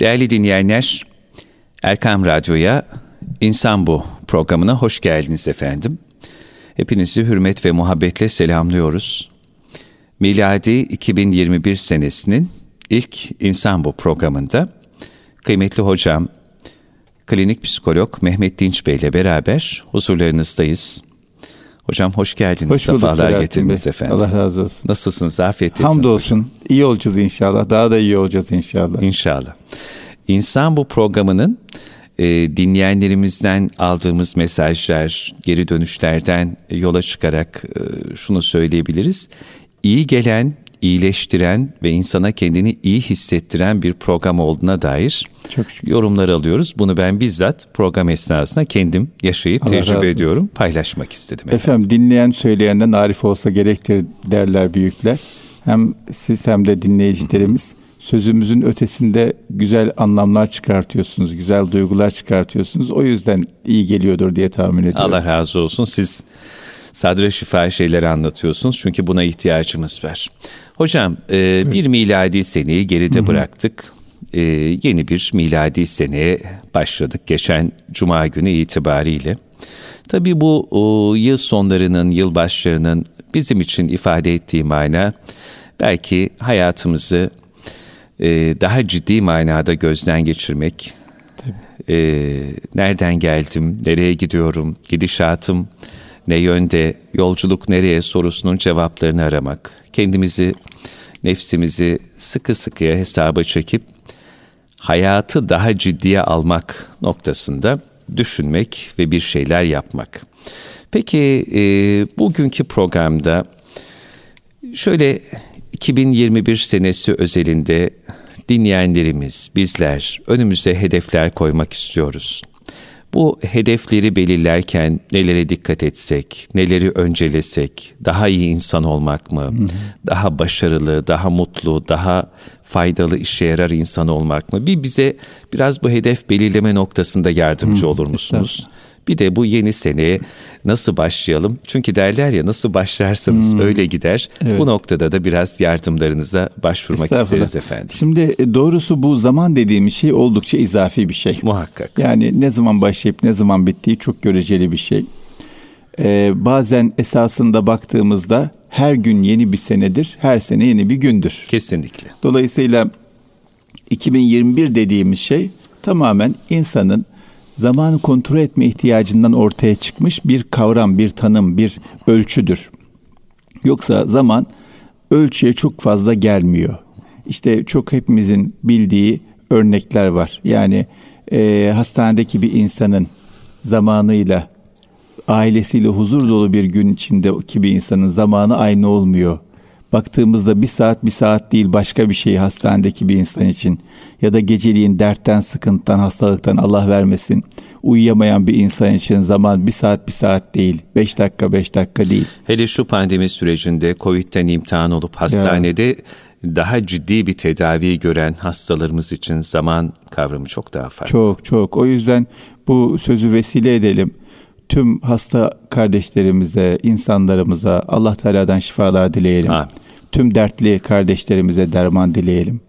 Değerli dinleyenler, Erkam Radyo'ya İnsan Bu programına hoş geldiniz efendim. Hepinizi hürmet ve muhabbetle selamlıyoruz. Miladi 2021 senesinin ilk İnsan Bu programında kıymetli hocam, klinik psikolog Mehmet Dinç Bey ile beraber huzurlarınızdayız. Hocam hoş geldiniz. Hoş bulduk Sefalar getirdiniz Bey. efendim. Allah razı olsun. Nasılsınız? Afiyettesiniz Hamdolsun. hocam. İyi olacağız inşallah. Daha da iyi olacağız inşallah. İnşallah. İnsan bu programının e, dinleyenlerimizden aldığımız mesajlar, geri dönüşlerden yola çıkarak e, şunu söyleyebiliriz. İyi gelen, iyileştiren ve insana kendini iyi hissettiren bir program olduğuna dair Çok şükür. yorumlar alıyoruz. Bunu ben bizzat program esnasında kendim yaşayıp Allah tecrübe olsun. ediyorum, paylaşmak istedim. efendim. Efendim dinleyen söyleyenden arif olsa gerektir derler büyükler. Hem siz hem de dinleyicilerimiz sözümüzün ötesinde güzel anlamlar çıkartıyorsunuz. Güzel duygular çıkartıyorsunuz. O yüzden iyi geliyordur diye tahmin ediyorum. Allah razı olsun. Siz sadra şifa şeyleri anlatıyorsunuz. Çünkü buna ihtiyacımız var. Hocam e, bir miladi seneyi geride bıraktık. E, yeni bir miladi seneye başladık geçen cuma günü itibariyle. Tabii bu o, yıl sonlarının, yıl başlarının bizim için ifade ettiği mana belki hayatımızı e, daha ciddi manada gözden geçirmek, e, nereden geldim, nereye gidiyorum, gidişatım ne yönde, yolculuk nereye sorusunun cevaplarını aramak, kendimizi, nefsimizi sıkı sıkıya hesaba çekip hayatı daha ciddiye almak noktasında düşünmek ve bir şeyler yapmak. Peki e, bugünkü programda şöyle 2021 senesi özelinde dinleyenlerimiz, bizler önümüze hedefler koymak istiyoruz. Bu hedefleri belirlerken nelere dikkat etsek, neleri öncelesek, daha iyi insan olmak mı, daha başarılı, daha mutlu, daha faydalı işe yarar insan olmak mı? Bir bize biraz bu hedef belirleme noktasında yardımcı olur musunuz? Bir de bu yeni seneye nasıl başlayalım? Çünkü derler ya nasıl başlarsanız öyle gider. Evet. Bu noktada da biraz yardımlarınıza başvurmak isteriz efendim. Şimdi e, doğrusu bu zaman dediğimiz şey oldukça izafi bir şey. Muhakkak. Yani ne zaman başlayıp ne zaman bittiği çok göreceli bir şey. Ee, bazen esasında baktığımızda her gün yeni bir senedir, her sene yeni bir gündür. Kesinlikle. Dolayısıyla 2021 dediğimiz şey tamamen insanın zamanı kontrol etme ihtiyacından ortaya çıkmış bir kavram, bir tanım, bir ölçüdür. Yoksa zaman ölçüye çok fazla gelmiyor. İşte çok hepimizin bildiği örnekler var. Yani e, hastanedeki bir insanın zamanıyla ailesiyle huzur dolu bir gün içindeki bir insanın zamanı aynı olmuyor. Baktığımızda bir saat bir saat değil başka bir şey hastanedeki bir insan için ya da geceliğin dertten, sıkıntıdan, hastalıktan Allah vermesin uyuyamayan bir insan için zaman bir saat bir saat değil, beş dakika beş dakika değil. Hele şu pandemi sürecinde Covid'den imtihan olup hastanede daha ciddi bir tedavi gören hastalarımız için zaman kavramı çok daha farklı. Çok çok. O yüzden bu sözü vesile edelim. Tüm hasta kardeşlerimize, insanlarımıza Allah Teala'dan şifalar dileyelim. Amin. Tüm dertli kardeşlerimize derman dileyelim.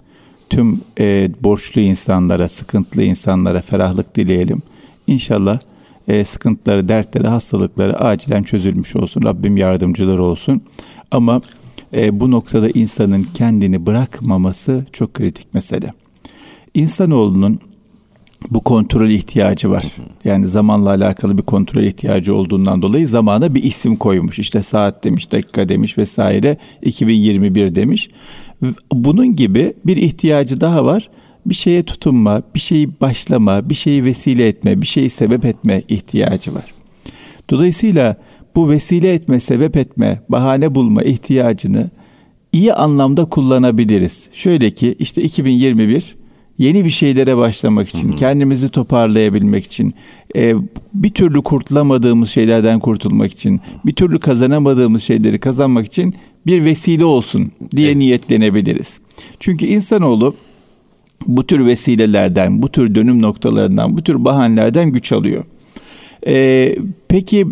Tüm e, borçlu insanlara, sıkıntılı insanlara ferahlık dileyelim. İnşallah e, sıkıntıları, dertleri, hastalıkları acilen çözülmüş olsun. Rabbim yardımcıları olsun. Ama e, bu noktada insanın kendini bırakmaması çok kritik mesele. İnsanoğlunun bu kontrol ihtiyacı var. Yani zamanla alakalı bir kontrol ihtiyacı olduğundan dolayı zamana bir isim koymuş. İşte saat demiş, dakika demiş vesaire. 2021 demiş. Bunun gibi bir ihtiyacı daha var. Bir şeye tutunma, bir şeyi başlama, bir şeyi vesile etme, bir şeyi sebep etme ihtiyacı var. Dolayısıyla bu vesile etme, sebep etme, bahane bulma ihtiyacını iyi anlamda kullanabiliriz. Şöyle ki işte 2021 yeni bir şeylere başlamak için, kendimizi toparlayabilmek için, e, bir türlü kurtulamadığımız şeylerden kurtulmak için, bir türlü kazanamadığımız şeyleri kazanmak için bir vesile olsun diye Evet. niyetlenebiliriz. Çünkü insanoğlu bu tür vesilelerden, bu tür dönüm noktalarından, bu tür bahanelerden güç alıyor. E, peki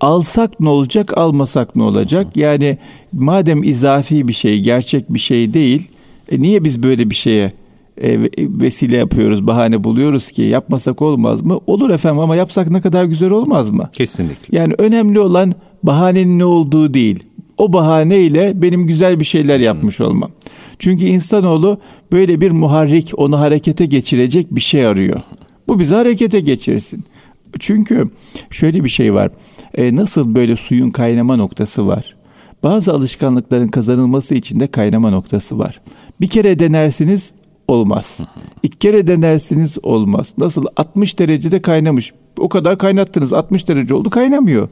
alsak ne olacak, almasak ne olacak? Yani madem izafi bir şey, gerçek bir şey değil, e, niye biz böyle bir şeye vesile yapıyoruz, bahane buluyoruz ki yapmasak olmaz mı? Olur efendim ama yapsak ne kadar güzel olmaz mı? Kesinlikle. Yani önemli olan bahanenin ne olduğu değil. O bahaneyle benim güzel bir şeyler yapmış olmam. Çünkü insanoğlu böyle bir muharrik, onu harekete geçirecek bir şey arıyor. Bu bizi harekete geçirsin. Çünkü şöyle bir şey var. E, nasıl böyle suyun kaynama noktası var. Bazı alışkanlıkların kazanılması için de kaynama noktası var. Bir kere denersiniz olmaz. İki kere denersiniz olmaz. Nasıl 60 derecede kaynamış. O kadar kaynattınız 60 derece oldu kaynamıyor.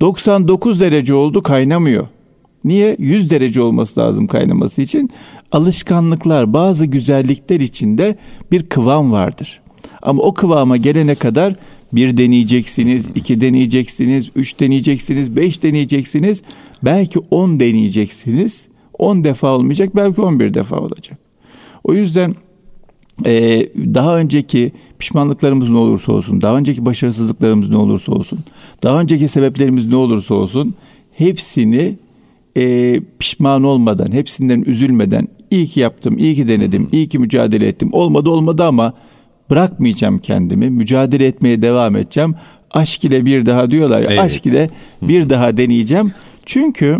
99 derece oldu kaynamıyor. Niye? 100 derece olması lazım kaynaması için. Alışkanlıklar, bazı güzellikler içinde bir kıvam vardır. Ama o kıvama gelene kadar bir deneyeceksiniz, iki deneyeceksiniz, üç deneyeceksiniz, beş deneyeceksiniz. Belki on deneyeceksiniz. On defa olmayacak, belki on bir defa olacak. O yüzden e, daha önceki pişmanlıklarımız ne olursa olsun, daha önceki başarısızlıklarımız ne olursa olsun, daha önceki sebeplerimiz ne olursa olsun hepsini e, pişman olmadan, hepsinden üzülmeden iyi ki yaptım, iyi ki denedim, iyi ki mücadele ettim. Olmadı olmadı ama bırakmayacağım kendimi, mücadele etmeye devam edeceğim. Aşk ile bir daha diyorlar ya, evet. aşk ile bir daha deneyeceğim. Çünkü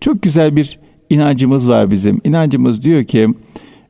çok güzel bir inancımız var bizim. İnancımız diyor ki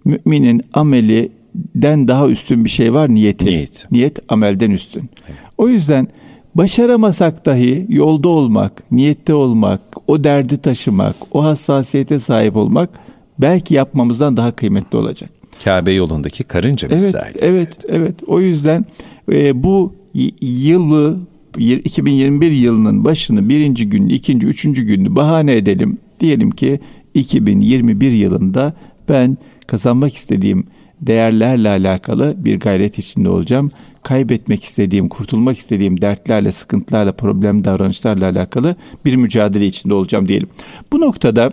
müminin amelinden daha üstün bir şey var niyeti. Niyet, Niyet amelden üstün. Evet. O yüzden başaramasak dahi yolda olmak, niyette olmak, o derdi taşımak, o hassasiyete sahip olmak belki yapmamızdan daha kıymetli olacak. Kabe yolundaki karınca evet, misali. Evet, evet. O yüzden e, bu yılı 2021 yılının başını birinci gün, ikinci, üçüncü günü bahane edelim. Diyelim ki 2021 yılında ben kazanmak istediğim değerlerle alakalı bir gayret içinde olacağım. Kaybetmek istediğim, kurtulmak istediğim dertlerle, sıkıntılarla, problem davranışlarla alakalı bir mücadele içinde olacağım diyelim. Bu noktada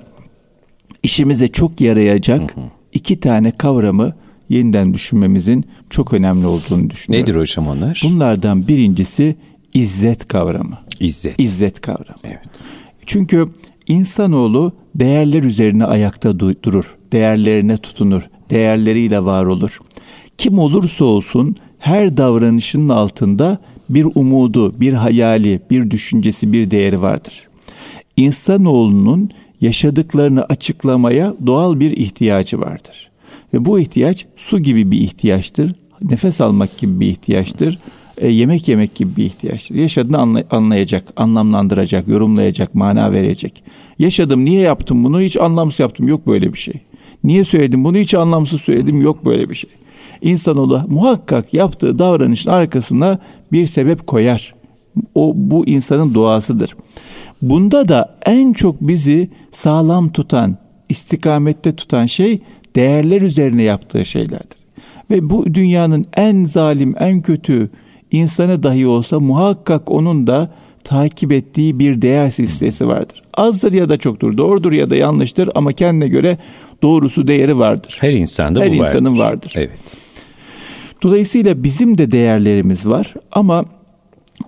işimize çok yarayacak hı hı. iki tane kavramı yeniden düşünmemizin çok önemli olduğunu düşünüyorum. Nedir hocam onlar? Bunlardan birincisi izzet kavramı. İzzet. İzzet kavramı. Evet. Çünkü insanoğlu değerler üzerine ayakta durur. Değerlerine tutunur. Değerleriyle var olur. Kim olursa olsun her davranışının altında bir umudu, bir hayali, bir düşüncesi, bir değeri vardır. İnsanoğlunun yaşadıklarını açıklamaya doğal bir ihtiyacı vardır. Ve bu ihtiyaç su gibi bir ihtiyaçtır. Nefes almak gibi bir ihtiyaçtır. E, yemek yemek gibi bir ihtiyaçtır. Yaşadığını anlay- anlayacak, anlamlandıracak, yorumlayacak, mana verecek. Yaşadım, niye yaptım bunu? Hiç anlamsız yaptım. Yok böyle bir şey. Niye söyledim bunu? Hiç anlamsız söyledim. Yok böyle bir şey. İnsanoğlu muhakkak yaptığı davranışın arkasına bir sebep koyar. O bu insanın doğasıdır. Bunda da en çok bizi sağlam tutan, istikamette tutan şey değerler üzerine yaptığı şeylerdir. Ve bu dünyanın en zalim, en kötü insanı dahi olsa muhakkak onun da takip ettiği bir değer silsilesi vardır. Azdır ya da çoktur, doğrudur ya da yanlıştır ama kendine göre doğrusu değeri vardır. Her insanda Her bu vardır. Her insanın vardır. Evet. Dolayısıyla bizim de değerlerimiz var ama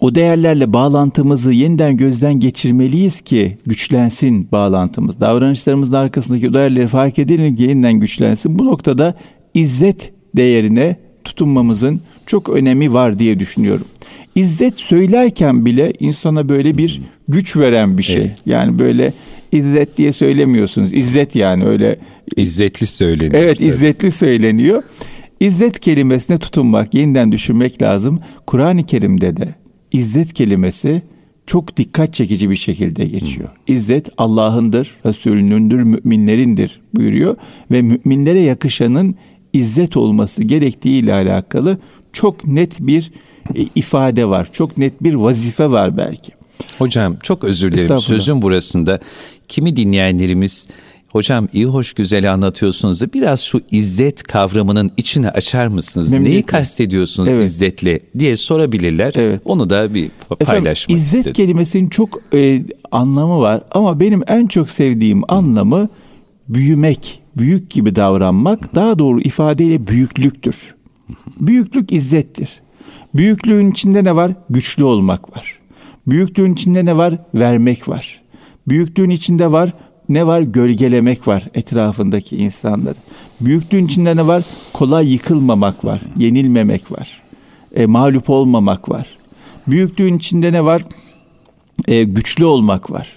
o değerlerle bağlantımızı yeniden gözden geçirmeliyiz ki güçlensin bağlantımız. Davranışlarımızın arkasındaki değerleri fark edelim ki yeniden güçlensin. Bu noktada izzet değerine tutunmamızın çok önemi var diye düşünüyorum. İzzet söylerken bile insana böyle bir güç veren bir şey. Evet. Yani böyle izzet diye söylemiyorsunuz. İzzet yani öyle. İzzetli söyleniyor. Evet izzetli söyleniyor. İzzet kelimesine tutunmak, yeniden düşünmek lazım. Kur'an-ı Kerim'de de İzzet kelimesi çok dikkat çekici bir şekilde geçiyor. İzzet Allah'ındır, Resulünündür, müminlerindir buyuruyor ve müminlere yakışanın izzet olması gerektiği ile alakalı çok net bir ifade var. Çok net bir vazife var belki. Hocam çok özür dilerim. Sözün burasında kimi dinleyenlerimiz Hocam iyi hoş güzel anlatıyorsunuz da biraz şu izzet kavramının içine açar mısınız? Memnuniyetle. Neyi kastediyorsunuz evet. izzetle diye sorabilirler. Evet. Onu da bir paylaşmak Efendim, İzzet istedim. kelimesinin çok e, anlamı var ama benim en çok sevdiğim anlamı büyümek, büyük gibi davranmak, daha doğru ifadeyle büyüklüktür. Büyüklük izzettir. Büyüklüğün içinde ne var? Güçlü olmak var. Büyüklüğün içinde ne var? Vermek var. Büyüklüğün içinde var ne var? Gölgelemek var etrafındaki insanları. Büyüklüğün içinde ne var? Kolay yıkılmamak var, yenilmemek var, e, mağlup olmamak var. Büyüklüğün içinde ne var? E, güçlü olmak var.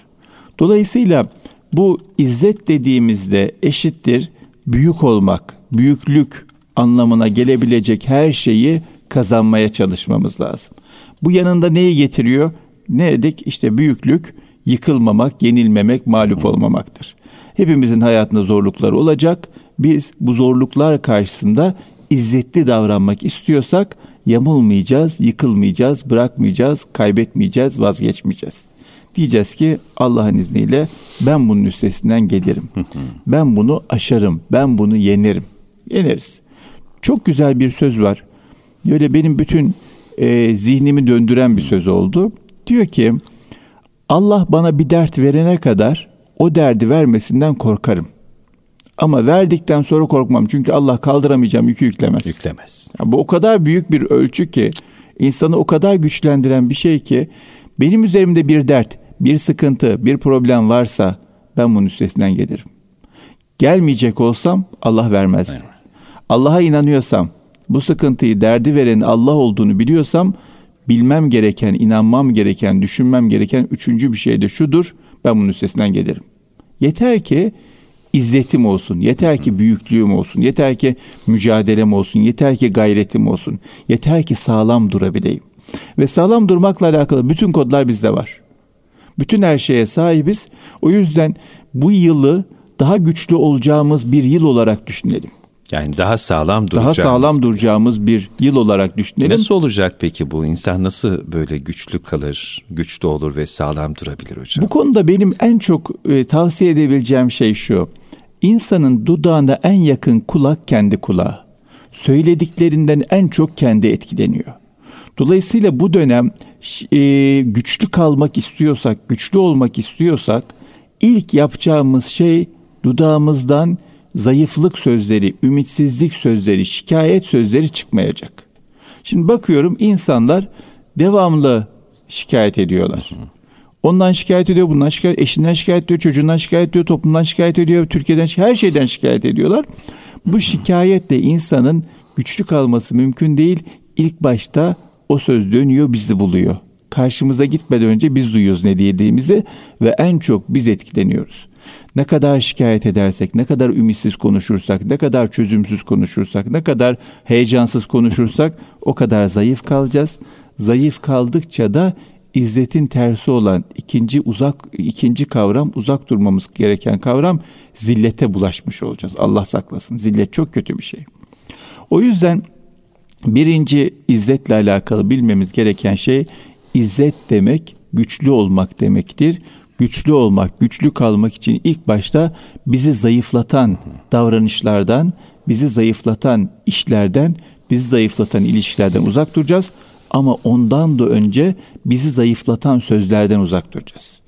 Dolayısıyla bu izzet dediğimizde eşittir büyük olmak, büyüklük anlamına gelebilecek her şeyi kazanmaya çalışmamız lazım. Bu yanında neyi getiriyor? Ne dedik? İşte büyüklük, yıkılmamak, yenilmemek, mağlup olmamaktır. Hepimizin hayatında zorluklar olacak. Biz bu zorluklar karşısında izzetli davranmak istiyorsak yamulmayacağız, yıkılmayacağız, bırakmayacağız, kaybetmeyeceğiz, vazgeçmeyeceğiz. Diyeceğiz ki Allah'ın izniyle ben bunun üstesinden gelirim. ben bunu aşarım, ben bunu yenerim. Yeneriz. Çok güzel bir söz var. Öyle benim bütün e, zihnimi döndüren bir söz oldu. Diyor ki Allah bana bir dert verene kadar o derdi vermesinden korkarım. Ama verdikten sonra korkmam. Çünkü Allah kaldıramayacağım yükü yüklemez. Yüklemez. Yani bu o kadar büyük bir ölçü ki insanı o kadar güçlendiren bir şey ki benim üzerimde bir dert, bir sıkıntı, bir problem varsa ben bunun üstesinden gelirim. Gelmeyecek olsam Allah vermezdi. Allah'a inanıyorsam, bu sıkıntıyı derdi veren Allah olduğunu biliyorsam bilmem gereken, inanmam gereken, düşünmem gereken üçüncü bir şey de şudur. Ben bunun üstesinden gelirim. Yeter ki izzetim olsun, yeter ki büyüklüğüm olsun, yeter ki mücadelem olsun, yeter ki gayretim olsun, yeter ki sağlam durabileyim. Ve sağlam durmakla alakalı bütün kodlar bizde var. Bütün her şeye sahibiz. O yüzden bu yılı daha güçlü olacağımız bir yıl olarak düşünelim. Yani daha sağlam duracağımız. Daha sağlam duracağımız bir yıl olarak düşünelim. Nasıl olacak peki bu? İnsan nasıl böyle güçlü kalır, güçlü olur ve sağlam durabilir hocam? Bu konuda benim en çok e, tavsiye edebileceğim şey şu. İnsanın dudağına en yakın kulak kendi kulağı. Söylediklerinden en çok kendi etkileniyor. Dolayısıyla bu dönem e, güçlü kalmak istiyorsak, güçlü olmak istiyorsak ilk yapacağımız şey dudağımızdan zayıflık sözleri, ümitsizlik sözleri, şikayet sözleri çıkmayacak. Şimdi bakıyorum insanlar devamlı şikayet ediyorlar. Ondan şikayet ediyor, bundan şikayet, eşinden şikayet ediyor, çocuğundan şikayet ediyor, toplumdan şikayet ediyor, Türkiye'den her şeyden şikayet ediyorlar. Bu şikayetle insanın güçlü kalması mümkün değil. İlk başta o söz dönüyor, bizi buluyor. Karşımıza gitmeden önce biz duyuyoruz ne diyediğimizi ve en çok biz etkileniyoruz. Ne kadar şikayet edersek, ne kadar ümitsiz konuşursak, ne kadar çözümsüz konuşursak, ne kadar heyecansız konuşursak o kadar zayıf kalacağız. Zayıf kaldıkça da izzetin tersi olan ikinci uzak ikinci kavram uzak durmamız gereken kavram zillete bulaşmış olacağız. Allah saklasın. Zillet çok kötü bir şey. O yüzden birinci izzetle alakalı bilmemiz gereken şey izzet demek güçlü olmak demektir güçlü olmak, güçlü kalmak için ilk başta bizi zayıflatan davranışlardan, bizi zayıflatan işlerden, bizi zayıflatan ilişkilerden uzak duracağız. Ama ondan da önce bizi zayıflatan sözlerden uzak duracağız.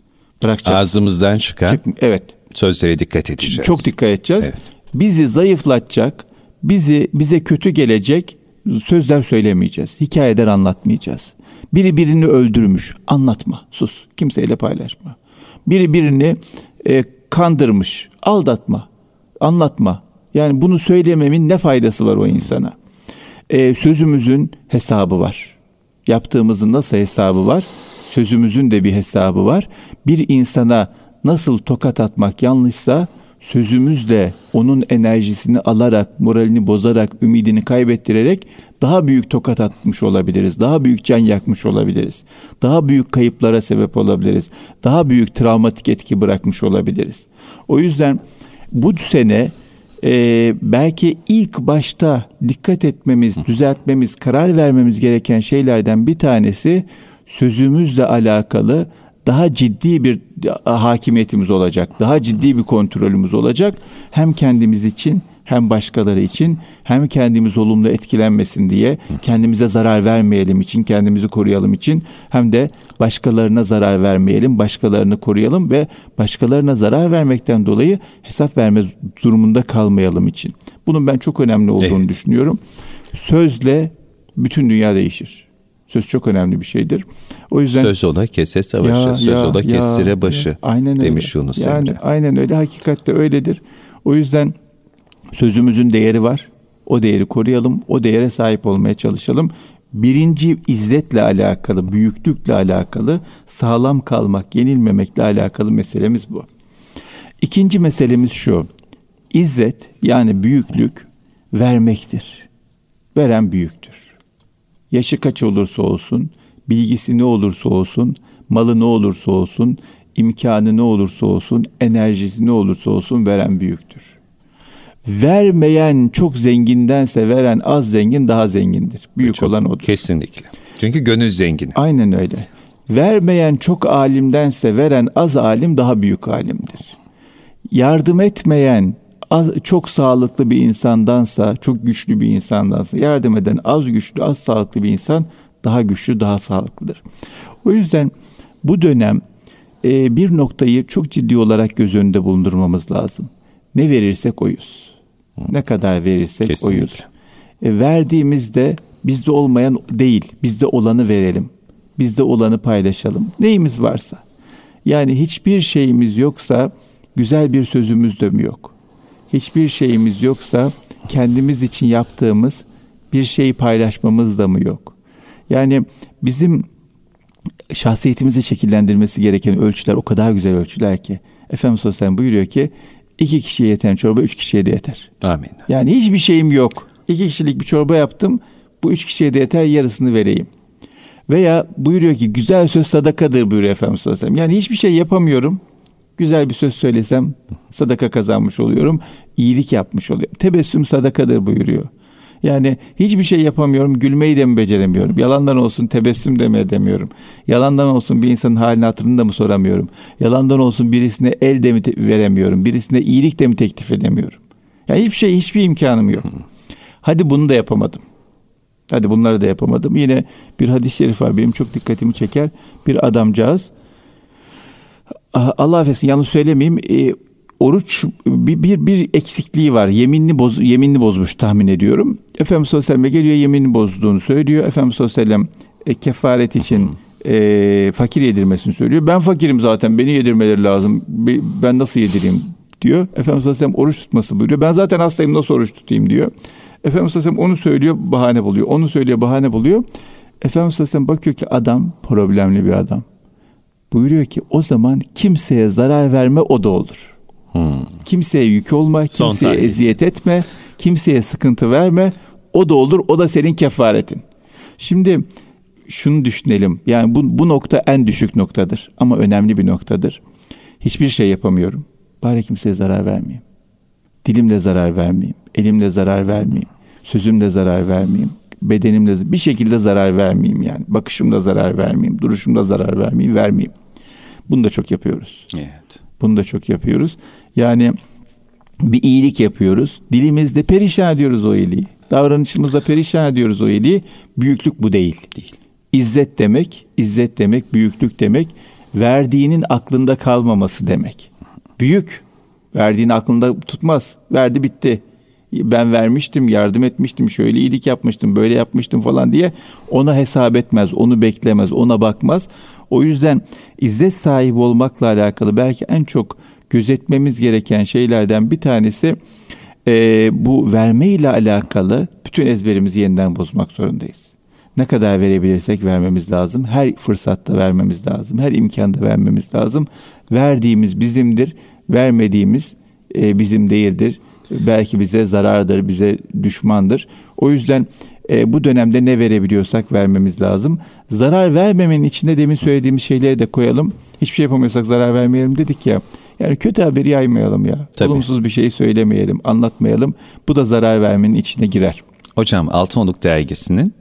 Bırakacağız. Ağzımızdan çıkan Çık, evet. sözlere dikkat edeceğiz. Çok dikkat edeceğiz. Evet. Bizi zayıflatacak, bizi bize kötü gelecek sözler söylemeyeceğiz. Hikayeler anlatmayacağız. Biri birini öldürmüş. Anlatma. Sus. Kimseyle paylaşma. Biri birini e, kandırmış. Aldatma. Anlatma. Yani bunu söylememin ne faydası var o insana? E, sözümüzün hesabı var. Yaptığımızın nasıl hesabı var? Sözümüzün de bir hesabı var. Bir insana nasıl tokat atmak yanlışsa sözümüzle onun enerjisini alarak, moralini bozarak, ümidini kaybettirerek daha büyük tokat atmış olabiliriz. Daha büyük can yakmış olabiliriz. Daha büyük kayıplara sebep olabiliriz. Daha büyük travmatik etki bırakmış olabiliriz. O yüzden bu sene e, belki ilk başta dikkat etmemiz, düzeltmemiz, karar vermemiz gereken şeylerden bir tanesi sözümüzle alakalı daha ciddi bir hakimiyetimiz olacak. Daha ciddi bir kontrolümüz olacak. Hem kendimiz için hem başkaları için hem kendimiz olumlu etkilenmesin diye kendimize zarar vermeyelim için kendimizi koruyalım için hem de başkalarına zarar vermeyelim başkalarını koruyalım ve başkalarına zarar vermekten dolayı hesap verme durumunda kalmayalım için. Bunun ben çok önemli olduğunu evet. düşünüyorum. Sözle bütün dünya değişir. Söz çok önemli bir şeydir. O yüzden söz ola kese savaşı, ya, söz ya, ola kestire ya, başı. Ya, aynen demiş öyle. Yunus Yani Emre. aynen öyle. Hakikatte öyledir. O yüzden sözümüzün değeri var. O değeri koruyalım. O değere sahip olmaya çalışalım. Birinci izzetle alakalı, büyüklükle alakalı, sağlam kalmak, yenilmemekle alakalı meselemiz bu. İkinci meselemiz şu. İzzet yani büyüklük vermektir. Veren büyüktür. Yaşı kaç olursa olsun, bilgisi ne olursa olsun, malı ne olursa olsun, imkanı ne olursa olsun, enerjisi ne olursa olsun veren büyüktür. Vermeyen çok zengindense veren az zengin daha zengindir. Büyük çok, olan odur. Kesinlikle. Çünkü gönül zengin. Aynen öyle. Vermeyen çok alimdense veren az alim daha büyük alimdir. Yardım etmeyen az, çok sağlıklı bir insandansa, çok güçlü bir insandansa yardım eden az güçlü, az sağlıklı bir insan daha güçlü, daha sağlıklıdır. O yüzden bu dönem e, bir noktayı çok ciddi olarak göz önünde bulundurmamız lazım. Ne verirsek oyuz. Ne kadar verirsek Kesinlikle. oyuz. E, verdiğimizde bizde olmayan değil, bizde olanı verelim. Bizde olanı paylaşalım. Neyimiz varsa. Yani hiçbir şeyimiz yoksa güzel bir sözümüz de mi yok? Hiçbir şeyimiz yoksa kendimiz için yaptığımız bir şeyi paylaşmamız da mı yok? Yani bizim şahsiyetimizi şekillendirmesi gereken ölçüler o kadar güzel ölçüler ki. Efendimiz Aleyhisselam buyuruyor ki iki kişiye yeten çorba üç kişiye de yeter. Amin. Yani hiçbir şeyim yok. İki kişilik bir çorba yaptım. Bu üç kişiye de yeter yarısını vereyim. Veya buyuruyor ki güzel söz sadakadır buyuruyor Efendimiz Aleyhisselam. Yani hiçbir şey yapamıyorum güzel bir söz söylesem sadaka kazanmış oluyorum. iyilik yapmış oluyorum. Tebessüm sadakadır buyuruyor. Yani hiçbir şey yapamıyorum, gülmeyi de mi beceremiyorum? Yalandan olsun tebessüm de mi edemiyorum? Yalandan olsun bir insanın halini hatırını da mı soramıyorum? Yalandan olsun birisine el de mi veremiyorum? Birisine iyilik de mi teklif edemiyorum? Yani hiçbir şey, hiçbir imkanım yok. Hadi bunu da yapamadım. Hadi bunları da yapamadım. Yine bir hadis-i şerif var benim çok dikkatimi çeker. Bir adamcağız Allah affetsin yanlış söylemeyeyim. E, oruç bir, bir, bir eksikliği var. Yeminli boz yeminli bozmuş tahmin ediyorum. Efendimiz sallallahu aleyhi ve sellem geliyor yeminli bozduğunu söylüyor. Efendimiz sallallahu aleyhi ve sellem e, kefaret için e, fakir yedirmesini söylüyor. Ben fakirim zaten beni yedirmeleri lazım. Ben nasıl yedireyim diyor. Efendimiz sallallahu aleyhi ve sellem oruç tutması buyuruyor. Ben zaten hastayım nasıl oruç tutayım diyor. Efendimiz sallallahu aleyhi ve sellem onu söylüyor bahane buluyor. Onu söylüyor bahane buluyor. Efendimiz sallallahu aleyhi ve sellem bakıyor ki adam problemli bir adam buyuruyor ki o zaman kimseye zarar verme o da olur. Hmm. Kimseye yük olma, kimseye eziyet etme, kimseye sıkıntı verme. O da olur, o da senin kefaretin. Şimdi şunu düşünelim. Yani bu, bu nokta en düşük noktadır ama önemli bir noktadır. Hiçbir şey yapamıyorum. Bari kimseye zarar vermeyeyim. Dilimle zarar vermeyeyim. Elimle zarar vermeyeyim. Sözümle zarar vermeyeyim. Bedenimle bir şekilde zarar vermeyeyim yani. Bakışımda zarar vermeyeyim. Duruşumda zarar vermeyeyim. Vermeyeyim. Bunu da çok yapıyoruz. Evet. Bunu da çok yapıyoruz. Yani bir iyilik yapıyoruz. Dilimizde perişan ediyoruz o iyiliği. Davranışımızda perişan ediyoruz o iyiliği. Büyüklük bu değil. Değil. İzzet demek, izzet demek, büyüklük demek, verdiğinin aklında kalmaması demek. Büyük, verdiğini aklında tutmaz. Verdi bitti ben vermiştim, yardım etmiştim, şöyle iyilik yapmıştım, böyle yapmıştım falan diye ona hesap etmez, onu beklemez, ona bakmaz. O yüzden izzet sahibi olmakla alakalı belki en çok gözetmemiz gereken şeylerden bir tanesi e, bu verme ile alakalı bütün ezberimizi yeniden bozmak zorundayız. Ne kadar verebilirsek vermemiz lazım. Her fırsatta vermemiz lazım. Her imkanda vermemiz lazım. Verdiğimiz bizimdir, vermediğimiz e, bizim değildir belki bize zarardır, bize düşmandır. O yüzden e, bu dönemde ne verebiliyorsak vermemiz lazım. Zarar vermemenin içinde demin söylediğimiz şeyleri de koyalım. Hiçbir şey yapamıyorsak zarar vermeyelim dedik ya. Yani kötü haberi yaymayalım ya. Tabii. Olumsuz bir şey söylemeyelim, anlatmayalım. Bu da zarar vermenin içine girer. Hocam Altınoluk dergisinin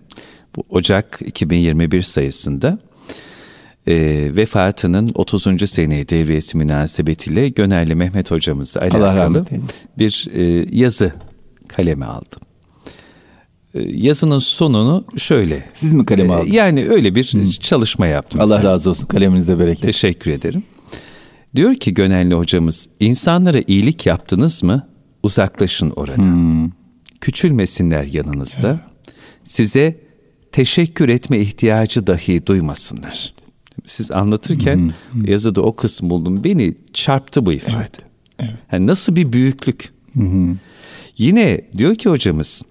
bu Ocak 2021 sayısında e, vefatının 30. sene devriyesi münasebetiyle Gönerli Mehmet hocamızla alakalı bir e, yazı kaleme aldım. E, yazının sonunu şöyle. Siz mi kaleme e, aldınız? Yani öyle bir Hı. çalışma yaptım. Allah razı olsun kaleminize bereket. Teşekkür ederim. Diyor ki Gönelli hocamız, insanlara iyilik yaptınız mı uzaklaşın oradan. Hmm. Küçülmesinler yanınızda. Evet. Size teşekkür etme ihtiyacı dahi duymasınlar. Siz anlatırken yazıda o kısım buldum. Beni çarptı bu ifade. Evet. Evet. Yani nasıl bir büyüklük. Hı hı. Yine diyor ki hocamız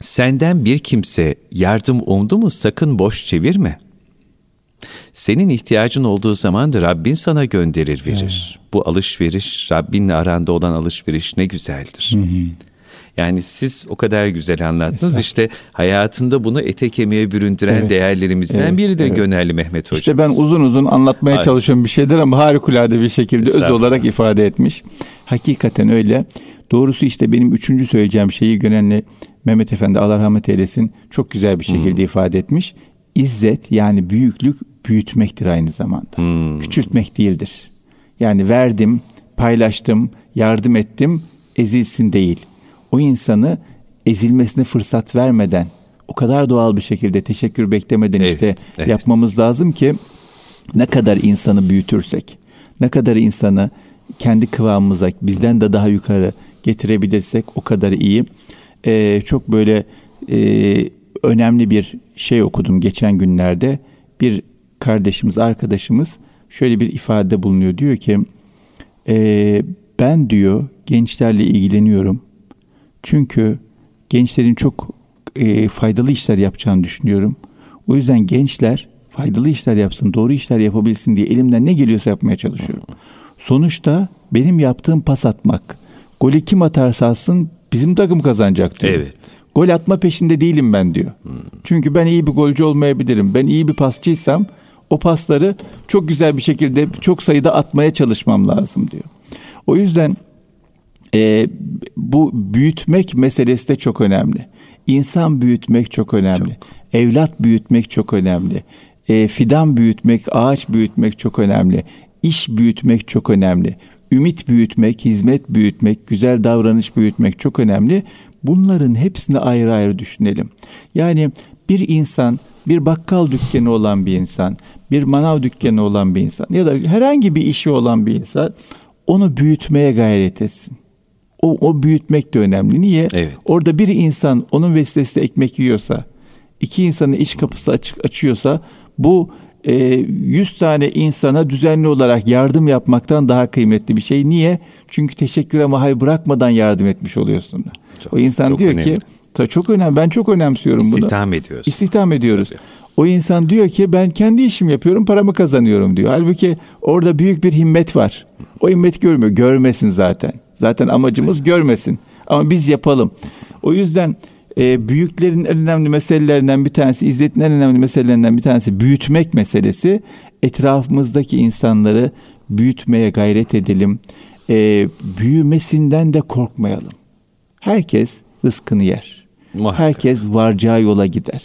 senden bir kimse yardım umdu mu sakın boş çevirme. Senin ihtiyacın olduğu zaman da Rabbin sana gönderir verir. Evet. Bu alışveriş Rabbinle aranda olan alışveriş ne güzeldir. Hı hı. Yani siz o kadar güzel anlattınız. İşte hayatında bunu ete kemiğe büründüren evet. değerlerimizden evet. biridir evet. Gönelli Mehmet Hocam. İşte ben uzun uzun anlatmaya Aynen. çalışıyorum bir şeyler ama harikulade bir şekilde öz olarak ifade etmiş. Hakikaten öyle. Doğrusu işte benim üçüncü söyleyeceğim şeyi Gönelli Mehmet Efendi Allah rahmet eylesin çok güzel bir şekilde hmm. ifade etmiş. İzzet yani büyüklük büyütmektir aynı zamanda. Hmm. Küçültmek değildir. Yani verdim, paylaştım, yardım ettim, ezilsin değil o insanı ezilmesine fırsat vermeden o kadar doğal bir şekilde teşekkür beklemeden evet, işte evet. yapmamız lazım ki ne kadar insanı büyütürsek, ne kadar insanı kendi kıvamımıza bizden de daha yukarı getirebilirsek o kadar iyi. Ee, çok böyle e, önemli bir şey okudum geçen günlerde. Bir kardeşimiz, arkadaşımız şöyle bir ifade bulunuyor. Diyor ki e, ben diyor gençlerle ilgileniyorum çünkü gençlerin çok e, faydalı işler yapacağını düşünüyorum. O yüzden gençler faydalı işler yapsın, doğru işler yapabilsin diye elimden ne geliyorsa yapmaya çalışıyorum. Sonuçta benim yaptığım pas atmak. Golü kim atarsa atsın bizim takım kazanacak diyor. Evet. Gol atma peşinde değilim ben diyor. Hmm. Çünkü ben iyi bir golcü olmayabilirim. Ben iyi bir pasçıysam o pasları çok güzel bir şekilde çok sayıda atmaya çalışmam lazım diyor. O yüzden e, bu büyütmek meselesi de çok önemli. İnsan büyütmek çok önemli. Çok. Evlat büyütmek çok önemli. E, fidan büyütmek, ağaç büyütmek çok önemli. İş büyütmek çok önemli. Ümit büyütmek, hizmet büyütmek, güzel davranış büyütmek çok önemli. Bunların hepsini ayrı ayrı düşünelim. Yani bir insan, bir bakkal dükkanı olan bir insan, bir manav dükkanı olan bir insan ya da herhangi bir işi olan bir insan onu büyütmeye gayret etsin o, o büyütmek de önemli. Niye? Evet. Orada bir insan onun vesilesiyle ekmek yiyorsa, iki insanın iş kapısı açık açıyorsa bu e, 100 tane insana düzenli olarak yardım yapmaktan daha kıymetli bir şey. Niye? Çünkü teşekküre mahal bırakmadan yardım etmiş oluyorsun. Çok, o insan diyor önemli. ki ta çok önemli. Ben çok önemsiyorum İstihdam bunu. İstihdam ediyoruz. İstihdam ediyoruz. Tabii. O insan diyor ki ben kendi işim yapıyorum, paramı kazanıyorum diyor. Halbuki orada büyük bir himmet var. O himmet görmüyor. Görmesin zaten. Zaten amacımız görmesin. Ama biz yapalım. O yüzden e, büyüklerin en önemli meselelerinden bir tanesi, izzetin en önemli meselelerinden bir tanesi büyütmek meselesi. Etrafımızdaki insanları büyütmeye gayret edelim. E, büyümesinden de korkmayalım. Herkes rızkını yer. Muhakkak. Herkes varacağı yola gider.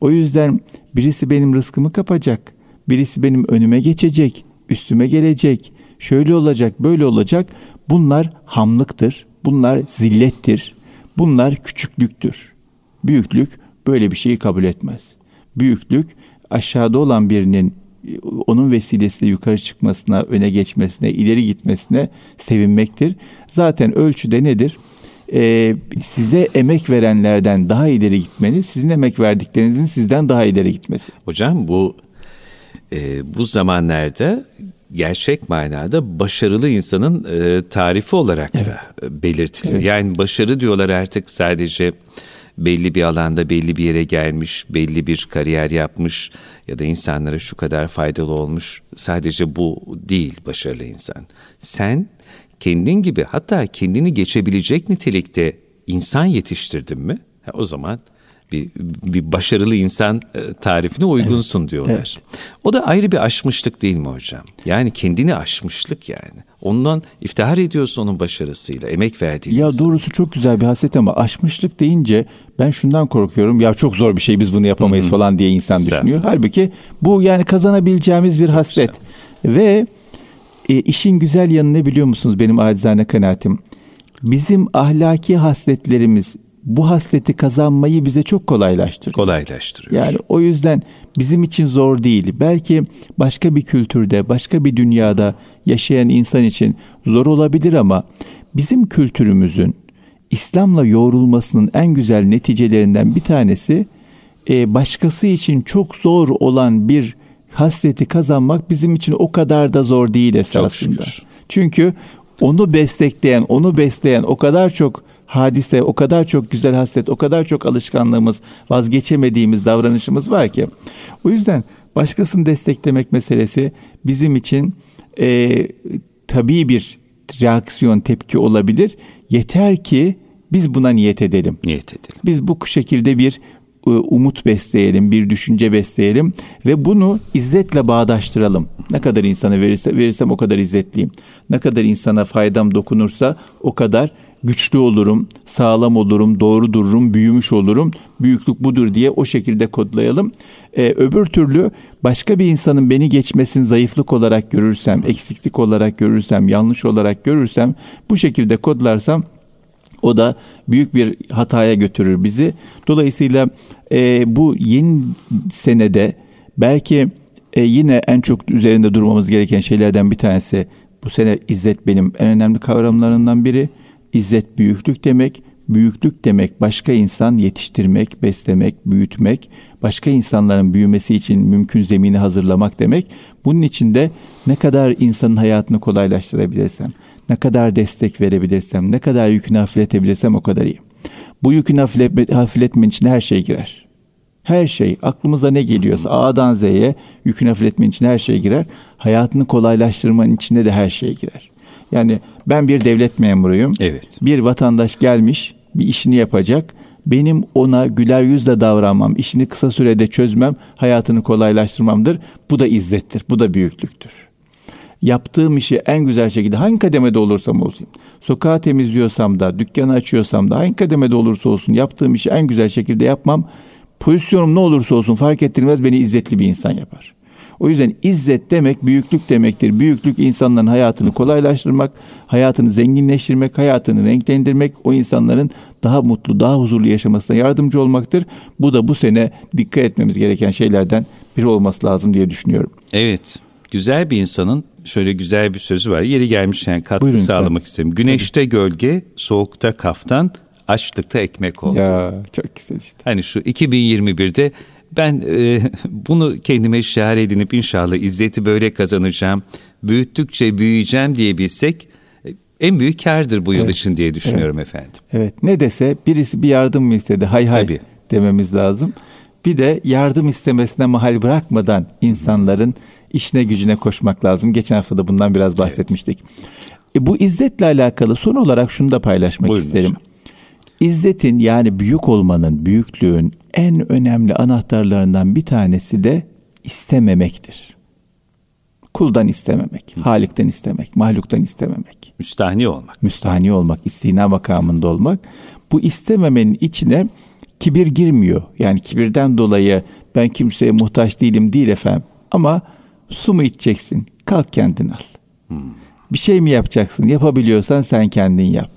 O yüzden birisi benim rızkımı kapacak. Birisi benim önüme geçecek, üstüme gelecek. Şöyle olacak, böyle olacak. Bunlar hamlıktır. Bunlar zillettir. Bunlar küçüklüktür. Büyüklük böyle bir şeyi kabul etmez. Büyüklük aşağıda olan birinin onun vesilesiyle yukarı çıkmasına, öne geçmesine, ileri gitmesine sevinmektir. Zaten ölçüde nedir? Ee, size emek verenlerden daha ileri gitmeniz, sizin emek verdiklerinizin sizden daha ileri gitmesi. Hocam bu e, bu zamanlarda gerçek manada başarılı insanın e, tarifi olarak evet. da belirtiliyor. Evet. Yani başarı diyorlar artık sadece belli bir alanda belli bir yere gelmiş, belli bir kariyer yapmış ya da insanlara şu kadar faydalı olmuş. Sadece bu değil başarılı insan. Sen kendin gibi hatta kendini geçebilecek nitelikte insan yetiştirdin mi? Ha, o zaman bir, bir başarılı insan e, tarifine uygunsun evet, diyorlar. Evet. O da ayrı bir aşmışlık değil mi hocam? Yani kendini aşmışlık yani. Ondan iftihar ediyorsun onun başarısıyla, emek verdiğin Ya insan. doğrusu çok güzel bir hasret ama aşmışlık deyince ben şundan korkuyorum. Ya çok zor bir şey biz bunu yapamayız Hı-hı. falan diye insan güzel. düşünüyor. Halbuki bu yani kazanabileceğimiz bir hasret. Ve e, işin güzel yanı ne biliyor musunuz benim acizane kanaatim? Bizim ahlaki hasletlerimiz bu hasleti kazanmayı bize çok kolaylaştırıyor. Kolaylaştırıyor. Yani o yüzden bizim için zor değil. Belki başka bir kültürde, başka bir dünyada yaşayan insan için zor olabilir ama bizim kültürümüzün İslam'la yoğrulmasının en güzel neticelerinden bir tanesi e, başkası için çok zor olan bir hasreti kazanmak bizim için o kadar da zor değil esasında. Çünkü onu bestekleyen, onu besleyen o kadar çok hadise, o kadar çok güzel hasret, o kadar çok alışkanlığımız, vazgeçemediğimiz davranışımız var ki. O yüzden başkasını desteklemek meselesi bizim için e, tabii bir reaksiyon, tepki olabilir. Yeter ki biz buna niyet edelim. Niyet edelim. Biz bu şekilde bir e, umut besleyelim, bir düşünce besleyelim ve bunu izzetle bağdaştıralım. Ne kadar insana verirse, verirsem o kadar izzetliyim. Ne kadar insana faydam dokunursa o kadar güçlü olurum, sağlam olurum, doğru dururum, büyümüş olurum. Büyüklük budur diye o şekilde kodlayalım. Ee, öbür türlü başka bir insanın beni geçmesini zayıflık olarak görürsem, eksiklik olarak görürsem, yanlış olarak görürsem, bu şekilde kodlarsam o da büyük bir hataya götürür bizi. Dolayısıyla e, bu yeni senede belki e, yine en çok üzerinde durmamız gereken şeylerden bir tanesi bu sene izzet benim en önemli kavramlarından biri. İzzet büyüklük demek. Büyüklük demek başka insan yetiştirmek, beslemek, büyütmek, başka insanların büyümesi için mümkün zemini hazırlamak demek. Bunun için de ne kadar insanın hayatını kolaylaştırabilirsem, ne kadar destek verebilirsem, ne kadar yükünü hafifletebilirsem o kadar iyi. Bu yükünü hafifletme, hafifletmenin içine her şey girer. Her şey, aklımıza ne geliyorsa A'dan Z'ye yükünü hafifletmenin içine her şey girer. Hayatını kolaylaştırmanın içinde de her şey girer. Yani ben bir devlet memuruyum. Evet. Bir vatandaş gelmiş, bir işini yapacak. Benim ona güler yüzle davranmam, işini kısa sürede çözmem, hayatını kolaylaştırmamdır. Bu da izzettir, bu da büyüklüktür yaptığım işi en güzel şekilde hangi kademede olursam olsun, sokağı temizliyorsam da, dükkanı açıyorsam da hangi kademede olursa olsun yaptığım işi en güzel şekilde yapmam, pozisyonum ne olursa olsun fark ettirmez beni izzetli bir insan yapar. O yüzden izzet demek büyüklük demektir. Büyüklük insanların hayatını kolaylaştırmak, hayatını zenginleştirmek, hayatını renklendirmek, o insanların daha mutlu, daha huzurlu yaşamasına yardımcı olmaktır. Bu da bu sene dikkat etmemiz gereken şeylerden biri olması lazım diye düşünüyorum. Evet. Güzel bir insanın şöyle güzel bir sözü var. Yeri gelmiş yani katkı Buyurun sağlamak istedim. Güneşte Tabii. gölge, soğukta kaftan, açlıkta ekmek oldu. Ya çok güzel işte. Hani şu 2021'de ben e, bunu kendime şiar edinip inşallah izzeti böyle kazanacağım. Büyüttükçe büyüyeceğim diye bilsek e, en büyük kardır bu yıl evet. için diye düşünüyorum evet. efendim. Evet ne dese birisi bir yardım mı istedi hay hay Tabii. dememiz lazım. Bir de yardım istemesine mahal bırakmadan insanların işine gücüne koşmak lazım. Geçen hafta da bundan biraz bahsetmiştik. Evet. E, bu izzetle alakalı son olarak şunu da paylaşmak Buyurun isterim. Hocam. İzzetin yani büyük olmanın, büyüklüğün en önemli anahtarlarından bir tanesi de istememektir. Kuldan istememek, Hı. Halik'ten istemek, mahluktan istememek. Müstahni olmak. Müstahni olmak, istina makamında olmak. Bu istememenin içine kibir girmiyor. Yani kibirden dolayı ben kimseye muhtaç değilim değil efendim. Ama su mu içeceksin? Kalk kendin al. Hmm. Bir şey mi yapacaksın? Yapabiliyorsan sen kendin yap.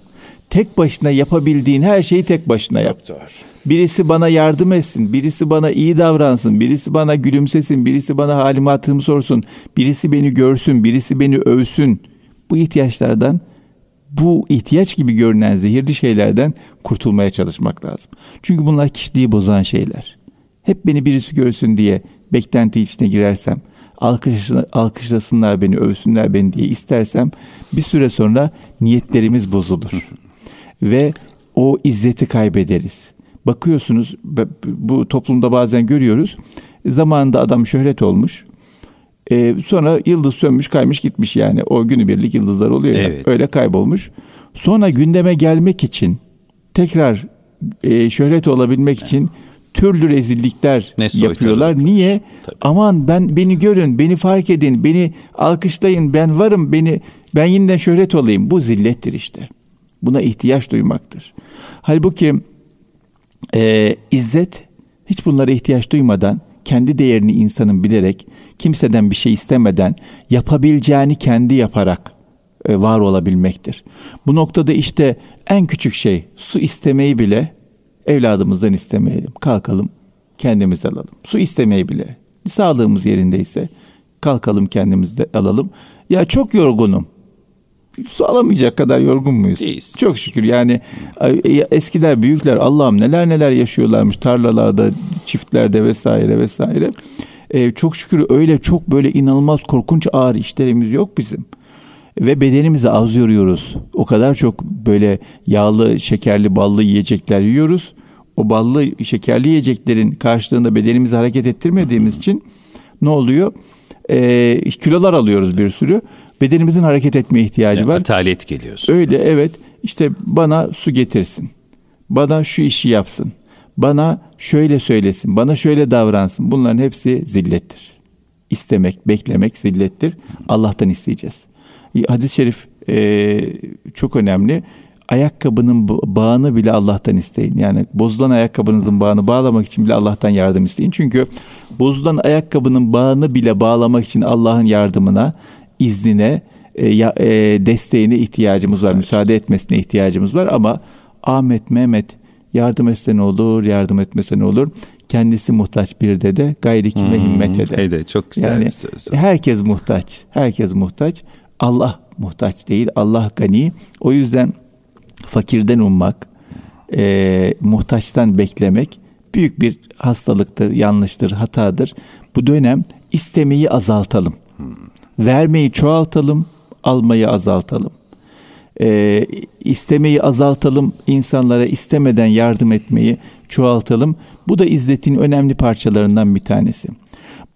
Tek başına yapabildiğin her şeyi tek başına Çok yap. Birisi bana yardım etsin, birisi bana iyi davransın, birisi bana gülümsesin, birisi bana halimi hatırımı sorsun, birisi beni görsün, birisi beni övsün. Bu ihtiyaçlardan, bu ihtiyaç gibi görünen zehirli şeylerden kurtulmaya çalışmak lazım. Çünkü bunlar kişiliği bozan şeyler. Hep beni birisi görsün diye beklenti içine girersem, alkışlasınlar beni, övsünler beni diye istersem bir süre sonra niyetlerimiz bozulur. Ve o izzeti kaybederiz. Bakıyorsunuz bu toplumda bazen görüyoruz. Zamanında adam şöhret olmuş. Ee, sonra yıldız sönmüş kaymış gitmiş yani. O günübirlik yıldızlar oluyor ya. Evet. Öyle kaybolmuş. Sonra gündeme gelmek için tekrar e, şöhret olabilmek için türlü rezillikler ne yapıyorlar. Niye? Tabii. Aman ben beni görün, beni fark edin, beni alkışlayın, ben varım, beni ben yeniden şöhret olayım. Bu zillettir işte. Buna ihtiyaç duymaktır. Halbuki e, izzet hiç bunlara ihtiyaç duymadan kendi değerini insanın bilerek kimseden bir şey istemeden yapabileceğini kendi yaparak e, var olabilmektir. Bu noktada işte en küçük şey su istemeyi bile evladımızdan istemeyelim. Kalkalım kendimiz alalım. Su istemeyi bile. Sağlığımız yerindeyse kalkalım kendimiz de alalım. Ya çok yorgunum. Su alamayacak kadar yorgun muyuz? Değiliz. Çok şükür yani e, eskiler büyükler Allah'ım neler neler yaşıyorlarmış tarlalarda, çiftlerde vesaire vesaire. Ee, çok şükür öyle çok böyle inanılmaz korkunç ağır işlerimiz yok bizim. Ve bedenimizi az yoruyoruz. O kadar çok böyle yağlı, şekerli, ballı yiyecekler yiyoruz. O ballı, şekerli yiyeceklerin karşılığında bedenimizi hareket ettirmediğimiz için ne oluyor? Ee, kilolar alıyoruz bir sürü. Bedenimizin hareket etme ihtiyacı var. Atalet geliyorsun. Öyle evet. İşte bana su getirsin. Bana şu işi yapsın. Bana şöyle söylesin. Bana şöyle davransın. Bunların hepsi zillettir. İstemek, beklemek zillettir. Allah'tan isteyeceğiz. Hadis-i şerif e, çok önemli. Ayakkabının bağını bile Allah'tan isteyin. Yani bozulan ayakkabınızın bağını bağlamak için bile Allah'tan yardım isteyin. Çünkü bozulan ayakkabının bağını bile bağlamak için Allah'ın yardımına, iznine, e, e, desteğine ihtiyacımız var. Evet. Müsaade etmesine ihtiyacımız var ama Ahmet, Mehmet yardım etse ne olur, yardım etmese ne olur? Kendisi muhtaç bir dede, gayri kime hmm, himmet eder. Heyde, çok güzel yani, bir söz. Herkes muhtaç, herkes muhtaç. Allah muhtaç değil, Allah gani. O yüzden fakirden ummak, e, muhtaçtan beklemek büyük bir hastalıktır, yanlıştır, hatadır. Bu dönem istemeyi azaltalım. Vermeyi çoğaltalım, almayı azaltalım. E, istemeyi azaltalım, insanlara istemeden yardım etmeyi çoğaltalım. Bu da izzetin önemli parçalarından bir tanesi.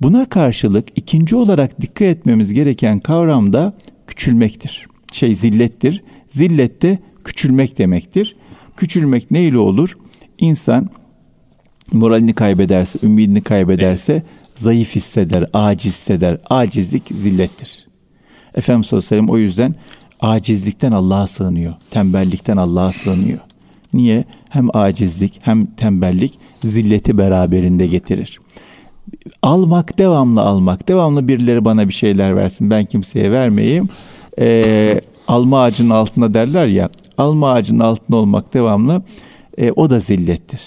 Buna karşılık ikinci olarak dikkat etmemiz gereken kavram da küçülmektir. Şey zillettir. Zillet de küçülmek demektir. Küçülmek neyle olur? İnsan moralini kaybederse, ümidini kaybederse evet. zayıf hisseder, aciz hisseder. Acizlik zillettir. Efendimiz sallallahu aleyhi ve sellem o yüzden acizlikten Allah'a sığınıyor. Tembellikten Allah'a sığınıyor. Niye? Hem acizlik hem tembellik zilleti beraberinde getirir. Almak, devamlı almak. Devamlı birileri bana bir şeyler versin. Ben kimseye vermeyeyim. Ee, alma ağacının altında derler ya. Alma ağacının altında olmak devamlı. E, o da zillettir.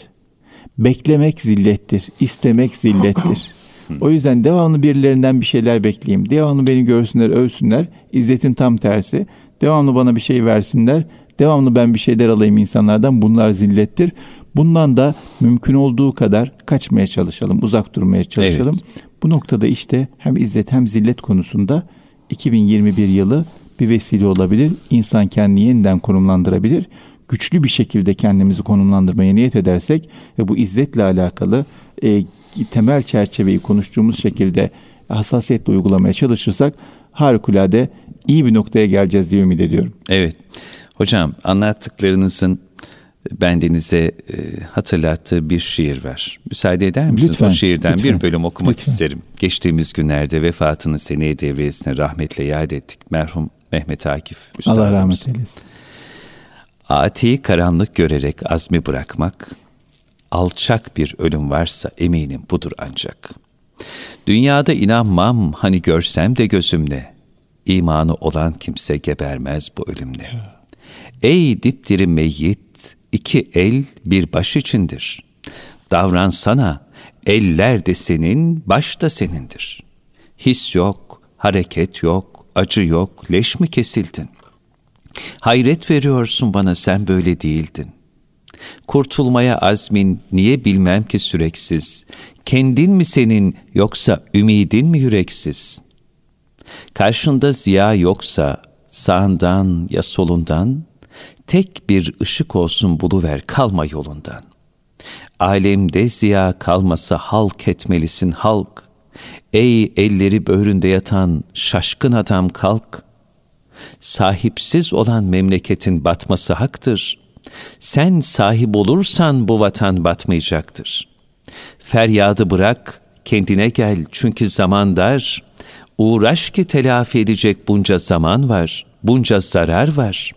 Beklemek zillettir. istemek zillettir. O yüzden devamlı birilerinden bir şeyler bekleyeyim. Devamlı beni görsünler, övsünler. İzzetin tam tersi. Devamlı bana bir şey versinler. Devamlı ben bir şeyler alayım insanlardan. Bunlar zillettir. Bundan da mümkün olduğu kadar kaçmaya çalışalım, uzak durmaya çalışalım. Evet. Bu noktada işte hem izzet hem zillet konusunda 2021 yılı bir vesile olabilir. İnsan kendini yeniden konumlandırabilir. Güçlü bir şekilde kendimizi konumlandırmaya niyet edersek ve bu izzetle alakalı e, temel çerçeveyi konuştuğumuz şekilde hassasiyetle uygulamaya çalışırsak harikulade iyi bir noktaya geleceğiz diye ümit ediyorum. Evet. Hocam anlattıklarınızın bendenize e, hatırlattığı bir şiir var. Müsaade eder misiniz? Lütfen, o şiirden lütfen, bir bölüm okumak lütfen. isterim. Geçtiğimiz günlerde vefatını seneye devriyesine rahmetle yad ettik. Merhum Mehmet Akif Üstadımız. Allah rahmet eylesin. Ati'yi karanlık görerek azmi bırakmak, alçak bir ölüm varsa eminim budur ancak. Dünyada inanmam hani görsem de gözümle, imanı olan kimse gebermez bu ölümle. Ey dipdiri meyyit, iki el bir baş içindir. Davransana, eller de senin, baş da senindir. His yok, hareket yok, acı yok, leş mi kesildin? Hayret veriyorsun bana sen böyle değildin. Kurtulmaya azmin niye bilmem ki süreksiz. Kendin mi senin yoksa ümidin mi yüreksiz? Karşında ziya yoksa sağından ya solundan tek bir ışık olsun buluver kalma yolundan. Alemde ziya kalmasa halk etmelisin halk. Ey elleri böğründe yatan şaşkın adam kalk. Sahipsiz olan memleketin batması haktır. Sen sahip olursan bu vatan batmayacaktır. Feryadı bırak, kendine gel çünkü zaman dar. Uğraş ki telafi edecek bunca zaman var, bunca zarar var.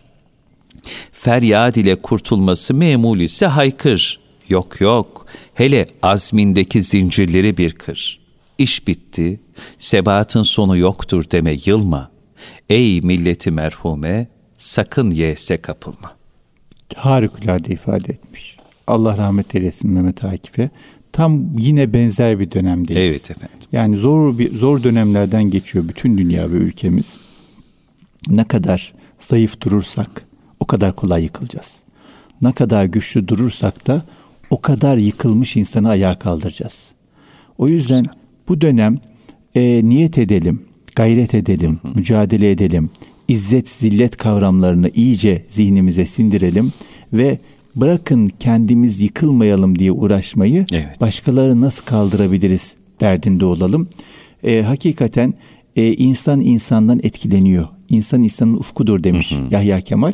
Feryad ile kurtulması memul ise haykır. Yok yok, hele azmindeki zincirleri bir kır. İş bitti, sebatın sonu yoktur deme yılma. Ey milleti merhume, sakın yese kapılma. Harikulade ifade etmiş. Allah rahmet eylesin Mehmet Akif'e. Tam yine benzer bir dönemdeyiz. Evet efendim. Yani zor bir zor dönemlerden geçiyor bütün dünya ve ülkemiz. Ne kadar zayıf durursak o kadar kolay yıkılacağız. Ne kadar güçlü durursak da o kadar yıkılmış insanı ayağa kaldıracağız. O yüzden bu dönem e, niyet edelim, gayret edelim, hı hı. mücadele edelim. İzzet, zillet kavramlarını iyice zihnimize sindirelim ve bırakın kendimiz yıkılmayalım diye uğraşmayı evet. başkaları nasıl kaldırabiliriz derdinde olalım. E, hakikaten e, insan insandan etkileniyor. İnsan insanın ufkudur demiş hı hı. Yahya Kemal.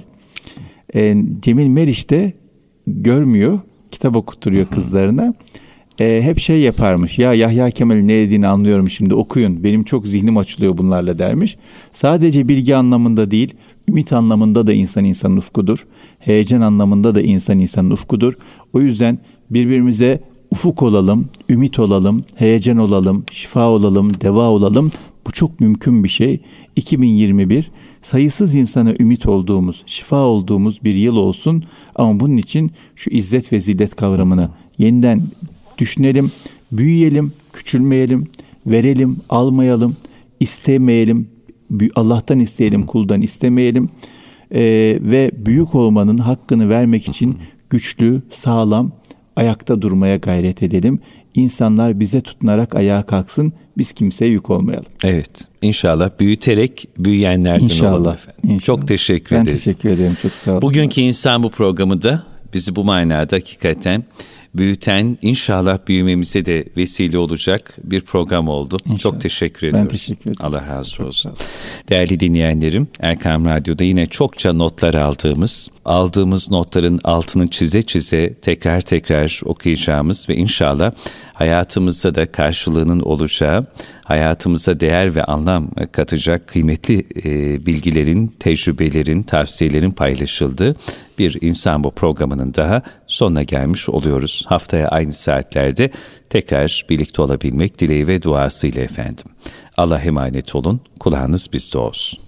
E, Cemil Meriç de görmüyor, kitap okutturuyor hı hı. kızlarına e, hep şey yaparmış. Ya Yahya Kemal'in ne dediğini anlıyorum şimdi okuyun. Benim çok zihnim açılıyor bunlarla dermiş. Sadece bilgi anlamında değil, ümit anlamında da insan insanın ufkudur. Heyecan anlamında da insan insanın ufkudur. O yüzden birbirimize ufuk olalım, ümit olalım, heyecan olalım, şifa olalım, deva olalım. Bu çok mümkün bir şey. 2021 sayısız insana ümit olduğumuz, şifa olduğumuz bir yıl olsun. Ama bunun için şu izzet ve zillet kavramını yeniden düşünelim, büyüyelim, küçülmeyelim, verelim, almayalım, istemeyelim, Allah'tan isteyelim, kuldan istemeyelim ee, ve büyük olmanın hakkını vermek için güçlü, sağlam, ayakta durmaya gayret edelim. İnsanlar bize tutunarak ayağa kalksın, biz kimseye yük olmayalım. Evet, inşallah büyüterek büyüyenlerden inşallah, olalım efendim. İnşallah. Çok teşekkür ben ederiz. Ben teşekkür ederim, çok sağ olun. Bugünkü insan bu programı da bizi bu manada hakikaten büyüten, inşallah büyümemize de vesile olacak bir program oldu. İnşallah. Çok teşekkür ediyoruz. Ben teşekkür ederim. Allah razı olsun. Değerli dinleyenlerim, Erkam Radyo'da yine çokça notlar aldığımız, aldığımız notların altını çize çize tekrar tekrar okuyacağımız ve inşallah hayatımızda da karşılığının olacağı, hayatımıza değer ve anlam katacak kıymetli e, bilgilerin, tecrübelerin, tavsiyelerin paylaşıldığı bir insan bu programının daha sonuna gelmiş oluyoruz. Haftaya aynı saatlerde tekrar birlikte olabilmek dileği ve duasıyla efendim. Allah emanet olun, kulağınız bizde olsun.